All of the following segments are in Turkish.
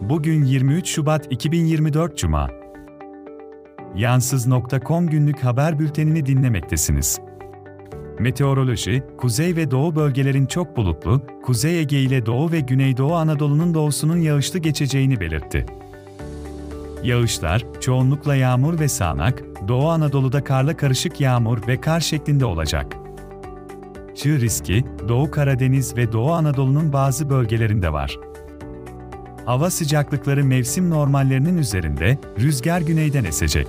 Bugün 23 Şubat 2024 Cuma. Yansız.com günlük haber bültenini dinlemektesiniz. Meteoroloji, kuzey ve doğu bölgelerin çok bulutlu, Kuzey Ege ile Doğu ve Güneydoğu Anadolu'nun doğusunun yağışlı geçeceğini belirtti. Yağışlar, çoğunlukla yağmur ve sağanak, Doğu Anadolu'da karla karışık yağmur ve kar şeklinde olacak. Çığ riski, Doğu Karadeniz ve Doğu Anadolu'nun bazı bölgelerinde var. Hava sıcaklıkları mevsim normallerinin üzerinde, rüzgar güneyden esecek.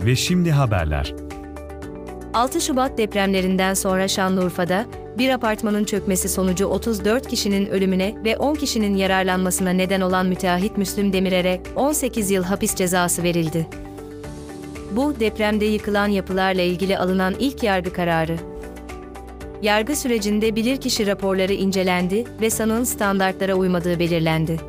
Ve şimdi haberler. 6 Şubat depremlerinden sonra Şanlıurfa'da bir apartmanın çökmesi sonucu 34 kişinin ölümüne ve 10 kişinin yararlanmasına neden olan müteahhit Müslüm Demirer'e 18 yıl hapis cezası verildi. Bu depremde yıkılan yapılarla ilgili alınan ilk yargı kararı. Yargı sürecinde bilirkişi raporları incelendi ve sanığın standartlara uymadığı belirlendi.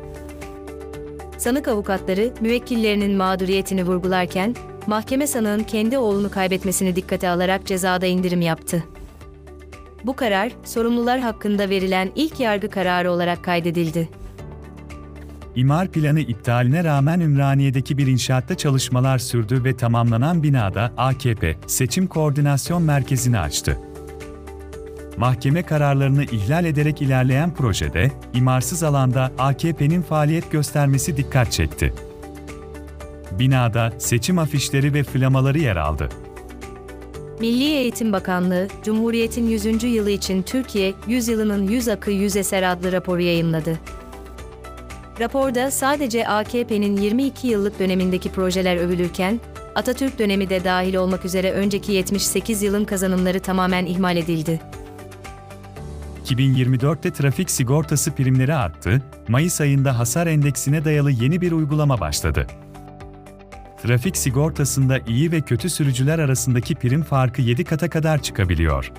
Sanık avukatları müvekkillerinin mağduriyetini vurgularken mahkeme sanığın kendi oğlunu kaybetmesini dikkate alarak cezada indirim yaptı. Bu karar, sorumlular hakkında verilen ilk yargı kararı olarak kaydedildi. İmar planı iptaline rağmen Ümraniye'deki bir inşaatta çalışmalar sürdü ve tamamlanan binada AKP Seçim Koordinasyon Merkezi'ni açtı. Mahkeme kararlarını ihlal ederek ilerleyen projede, imarsız alanda AKP'nin faaliyet göstermesi dikkat çekti. Binada seçim afişleri ve flamaları yer aldı. Milli Eğitim Bakanlığı, Cumhuriyet'in 100. yılı için Türkiye, 100 yılının 100 akı 100 eser adlı raporu yayınladı. Raporda sadece AKP'nin 22 yıllık dönemindeki projeler övülürken, Atatürk dönemi de dahil olmak üzere önceki 78 yılın kazanımları tamamen ihmal edildi. 2024'te trafik sigortası primleri arttı, Mayıs ayında hasar endeksine dayalı yeni bir uygulama başladı. Trafik sigortasında iyi ve kötü sürücüler arasındaki prim farkı 7 kata kadar çıkabiliyor.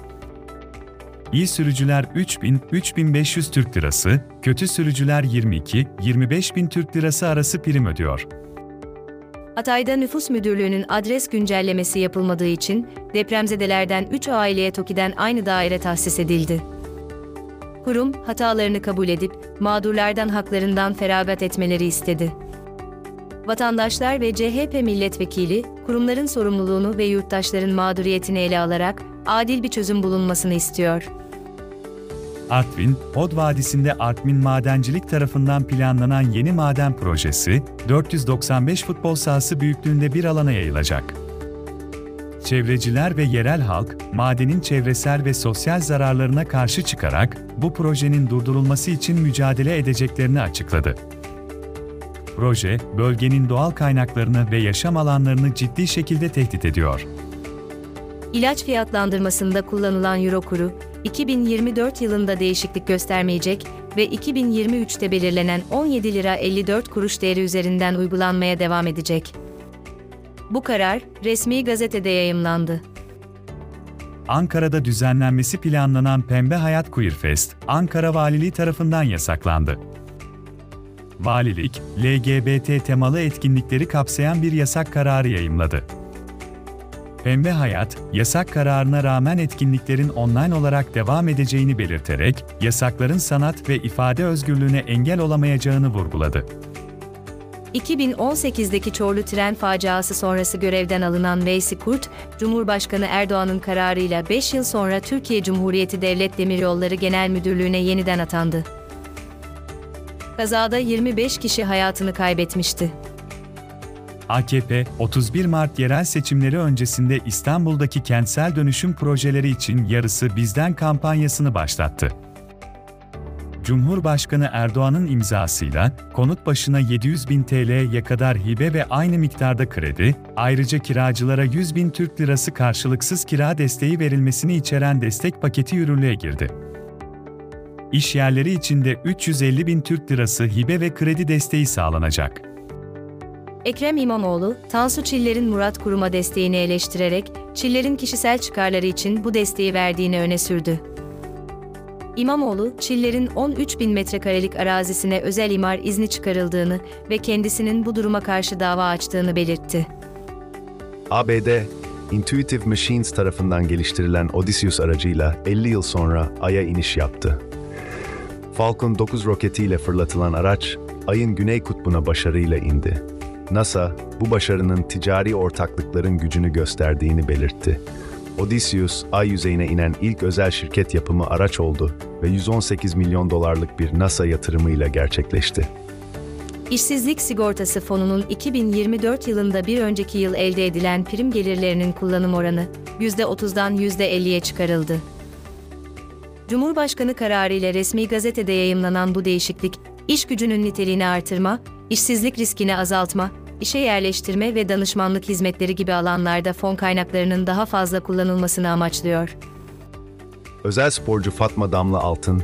İyi sürücüler 3000-3500 Türk Lirası, kötü sürücüler 22-25 bin Türk Lirası arası prim ödüyor. Hatay'da Nüfus Müdürlüğü'nün adres güncellemesi yapılmadığı için depremzedelerden 3 aileye TOKİ'den aynı daire tahsis edildi. Kurum, hatalarını kabul edip mağdurlardan haklarından feragat etmeleri istedi. Vatandaşlar ve CHP milletvekili, kurumların sorumluluğunu ve yurttaşların mağduriyetini ele alarak adil bir çözüm bulunmasını istiyor. Artvin, Od Vadisi'nde Artvin Madencilik tarafından planlanan yeni maden projesi, 495 futbol sahası büyüklüğünde bir alana yayılacak. Çevreciler ve yerel halk, madenin çevresel ve sosyal zararlarına karşı çıkarak bu projenin durdurulması için mücadele edeceklerini açıkladı. Proje, bölgenin doğal kaynaklarını ve yaşam alanlarını ciddi şekilde tehdit ediyor. İlaç fiyatlandırmasında kullanılan euro kuru, 2024 yılında değişiklik göstermeyecek ve 2023'te belirlenen 17 lira 54 kuruş değeri üzerinden uygulanmaya devam edecek. Bu karar resmi gazetede yayımlandı. Ankara'da düzenlenmesi planlanan Pembe Hayat Queer Fest, Ankara Valiliği tarafından yasaklandı. Valilik, LGBT temalı etkinlikleri kapsayan bir yasak kararı yayımladı. Pembe Hayat, yasak kararına rağmen etkinliklerin online olarak devam edeceğini belirterek, yasakların sanat ve ifade özgürlüğüne engel olamayacağını vurguladı. 2018'deki Çorlu tren faciası sonrası görevden alınan Veysi Kurt, Cumhurbaşkanı Erdoğan'ın kararıyla 5 yıl sonra Türkiye Cumhuriyeti Devlet Demiryolları Genel Müdürlüğü'ne yeniden atandı. Kazada 25 kişi hayatını kaybetmişti. AKP, 31 Mart yerel seçimleri öncesinde İstanbul'daki kentsel dönüşüm projeleri için yarısı bizden kampanyasını başlattı. Cumhurbaşkanı Erdoğan'ın imzasıyla konut başına 700 bin TL'ye kadar hibe ve aynı miktarda kredi, ayrıca kiracılara 100 bin Türk Lirası karşılıksız kira desteği verilmesini içeren destek paketi yürürlüğe girdi. İş yerleri içinde 350 bin Türk Lirası hibe ve kredi desteği sağlanacak. Ekrem İmamoğlu, Tansu Çiller'in Murat Kurum'a desteğini eleştirerek, Çiller'in kişisel çıkarları için bu desteği verdiğini öne sürdü. İmamoğlu, Çiller'in 13 bin metrekarelik arazisine özel imar izni çıkarıldığını ve kendisinin bu duruma karşı dava açtığını belirtti. ABD, Intuitive Machines tarafından geliştirilen Odysseus aracıyla 50 yıl sonra Ay'a iniş yaptı. Falcon 9 roketiyle fırlatılan araç, Ay'ın güney kutbuna başarıyla indi. NASA, bu başarının ticari ortaklıkların gücünü gösterdiğini belirtti. Odysseus, Ay yüzeyine inen ilk özel şirket yapımı araç oldu ve 118 milyon dolarlık bir NASA yatırımıyla gerçekleşti. İşsizlik Sigortası Fonu'nun 2024 yılında bir önceki yıl elde edilen prim gelirlerinin kullanım oranı %30'dan %50'ye çıkarıldı. Cumhurbaşkanı kararı ile resmi gazetede yayımlanan bu değişiklik, iş gücünün niteliğini artırma, işsizlik riskini azaltma, işe yerleştirme ve danışmanlık hizmetleri gibi alanlarda fon kaynaklarının daha fazla kullanılmasını amaçlıyor. Özel sporcu Fatma Damla Altın,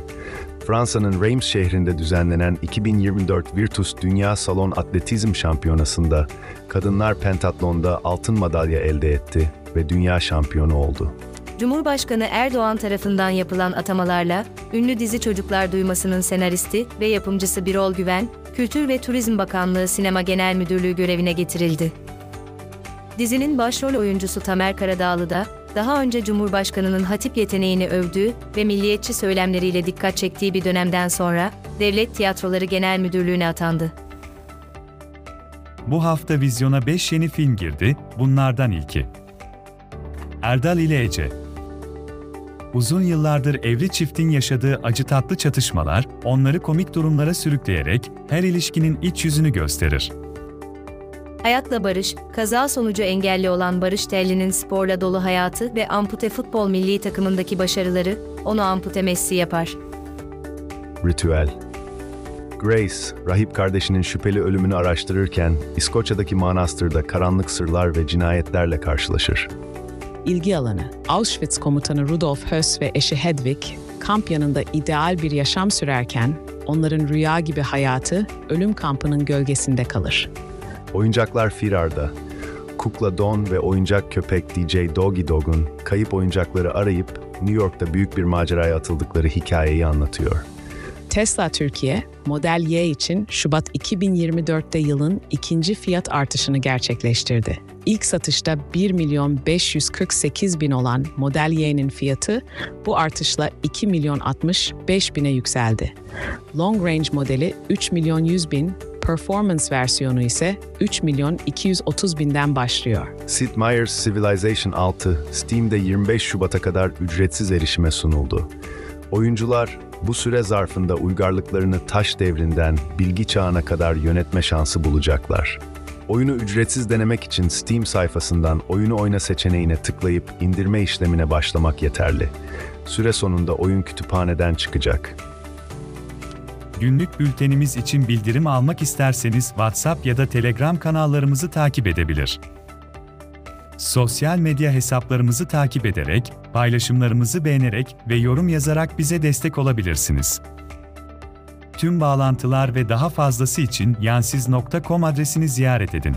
Fransa'nın Reims şehrinde düzenlenen 2024 Virtus Dünya Salon Atletizm Şampiyonası'nda kadınlar pentatlonda altın madalya elde etti ve dünya şampiyonu oldu. Cumhurbaşkanı Erdoğan tarafından yapılan atamalarla, ünlü dizi Çocuklar Duyması'nın senaristi ve yapımcısı Birol Güven, Kültür ve Turizm Bakanlığı Sinema Genel Müdürlüğü görevine getirildi. Dizinin başrol oyuncusu Tamer Karadağlı da, daha önce Cumhurbaşkanı'nın hatip yeteneğini övdüğü ve milliyetçi söylemleriyle dikkat çektiği bir dönemden sonra, Devlet Tiyatroları Genel Müdürlüğü'ne atandı. Bu hafta vizyona 5 yeni film girdi, bunlardan ilki. Erdal ile Ece Uzun yıllardır evli çiftin yaşadığı acı tatlı çatışmalar, onları komik durumlara sürükleyerek her ilişkinin iç yüzünü gösterir. Hayatla Barış, kaza sonucu engelli olan Barış Telli'nin sporla dolu hayatı ve ampute futbol milli takımındaki başarıları onu ampute Messi yapar. Ritüel Grace, rahip kardeşinin şüpheli ölümünü araştırırken İskoçya'daki manastırda karanlık sırlar ve cinayetlerle karşılaşır. İlgi alanı Auschwitz komutanı Rudolf Höss ve eşi Hedwig, kamp yanında ideal bir yaşam sürerken onların rüya gibi hayatı ölüm kampının gölgesinde kalır. Oyuncaklar Firar'da, Kukla Don ve oyuncak köpek DJ Doggy Dog'un kayıp oyuncakları arayıp New York'ta büyük bir maceraya atıldıkları hikayeyi anlatıyor. Tesla Türkiye, Model Y için Şubat 2024'te yılın ikinci fiyat artışını gerçekleştirdi. İlk satışta 1 milyon 548 bin olan Model Y'nin fiyatı bu artışla 2 milyon 65 bine yükseldi. Long Range modeli 3 milyon 100 bin, Performance versiyonu ise 3 milyon 230 binden başlıyor. Sid Meier's Civilization 6, Steam'de 25 Şubat'a kadar ücretsiz erişime sunuldu. Oyuncular bu süre zarfında uygarlıklarını taş devrinden bilgi çağına kadar yönetme şansı bulacaklar. Oyunu ücretsiz denemek için Steam sayfasından oyunu oyna seçeneğine tıklayıp indirme işlemine başlamak yeterli. Süre sonunda oyun kütüphaneden çıkacak. Günlük bültenimiz için bildirim almak isterseniz WhatsApp ya da Telegram kanallarımızı takip edebilir. Sosyal medya hesaplarımızı takip ederek, paylaşımlarımızı beğenerek ve yorum yazarak bize destek olabilirsiniz. Tüm bağlantılar ve daha fazlası için yansiz.com adresini ziyaret edin.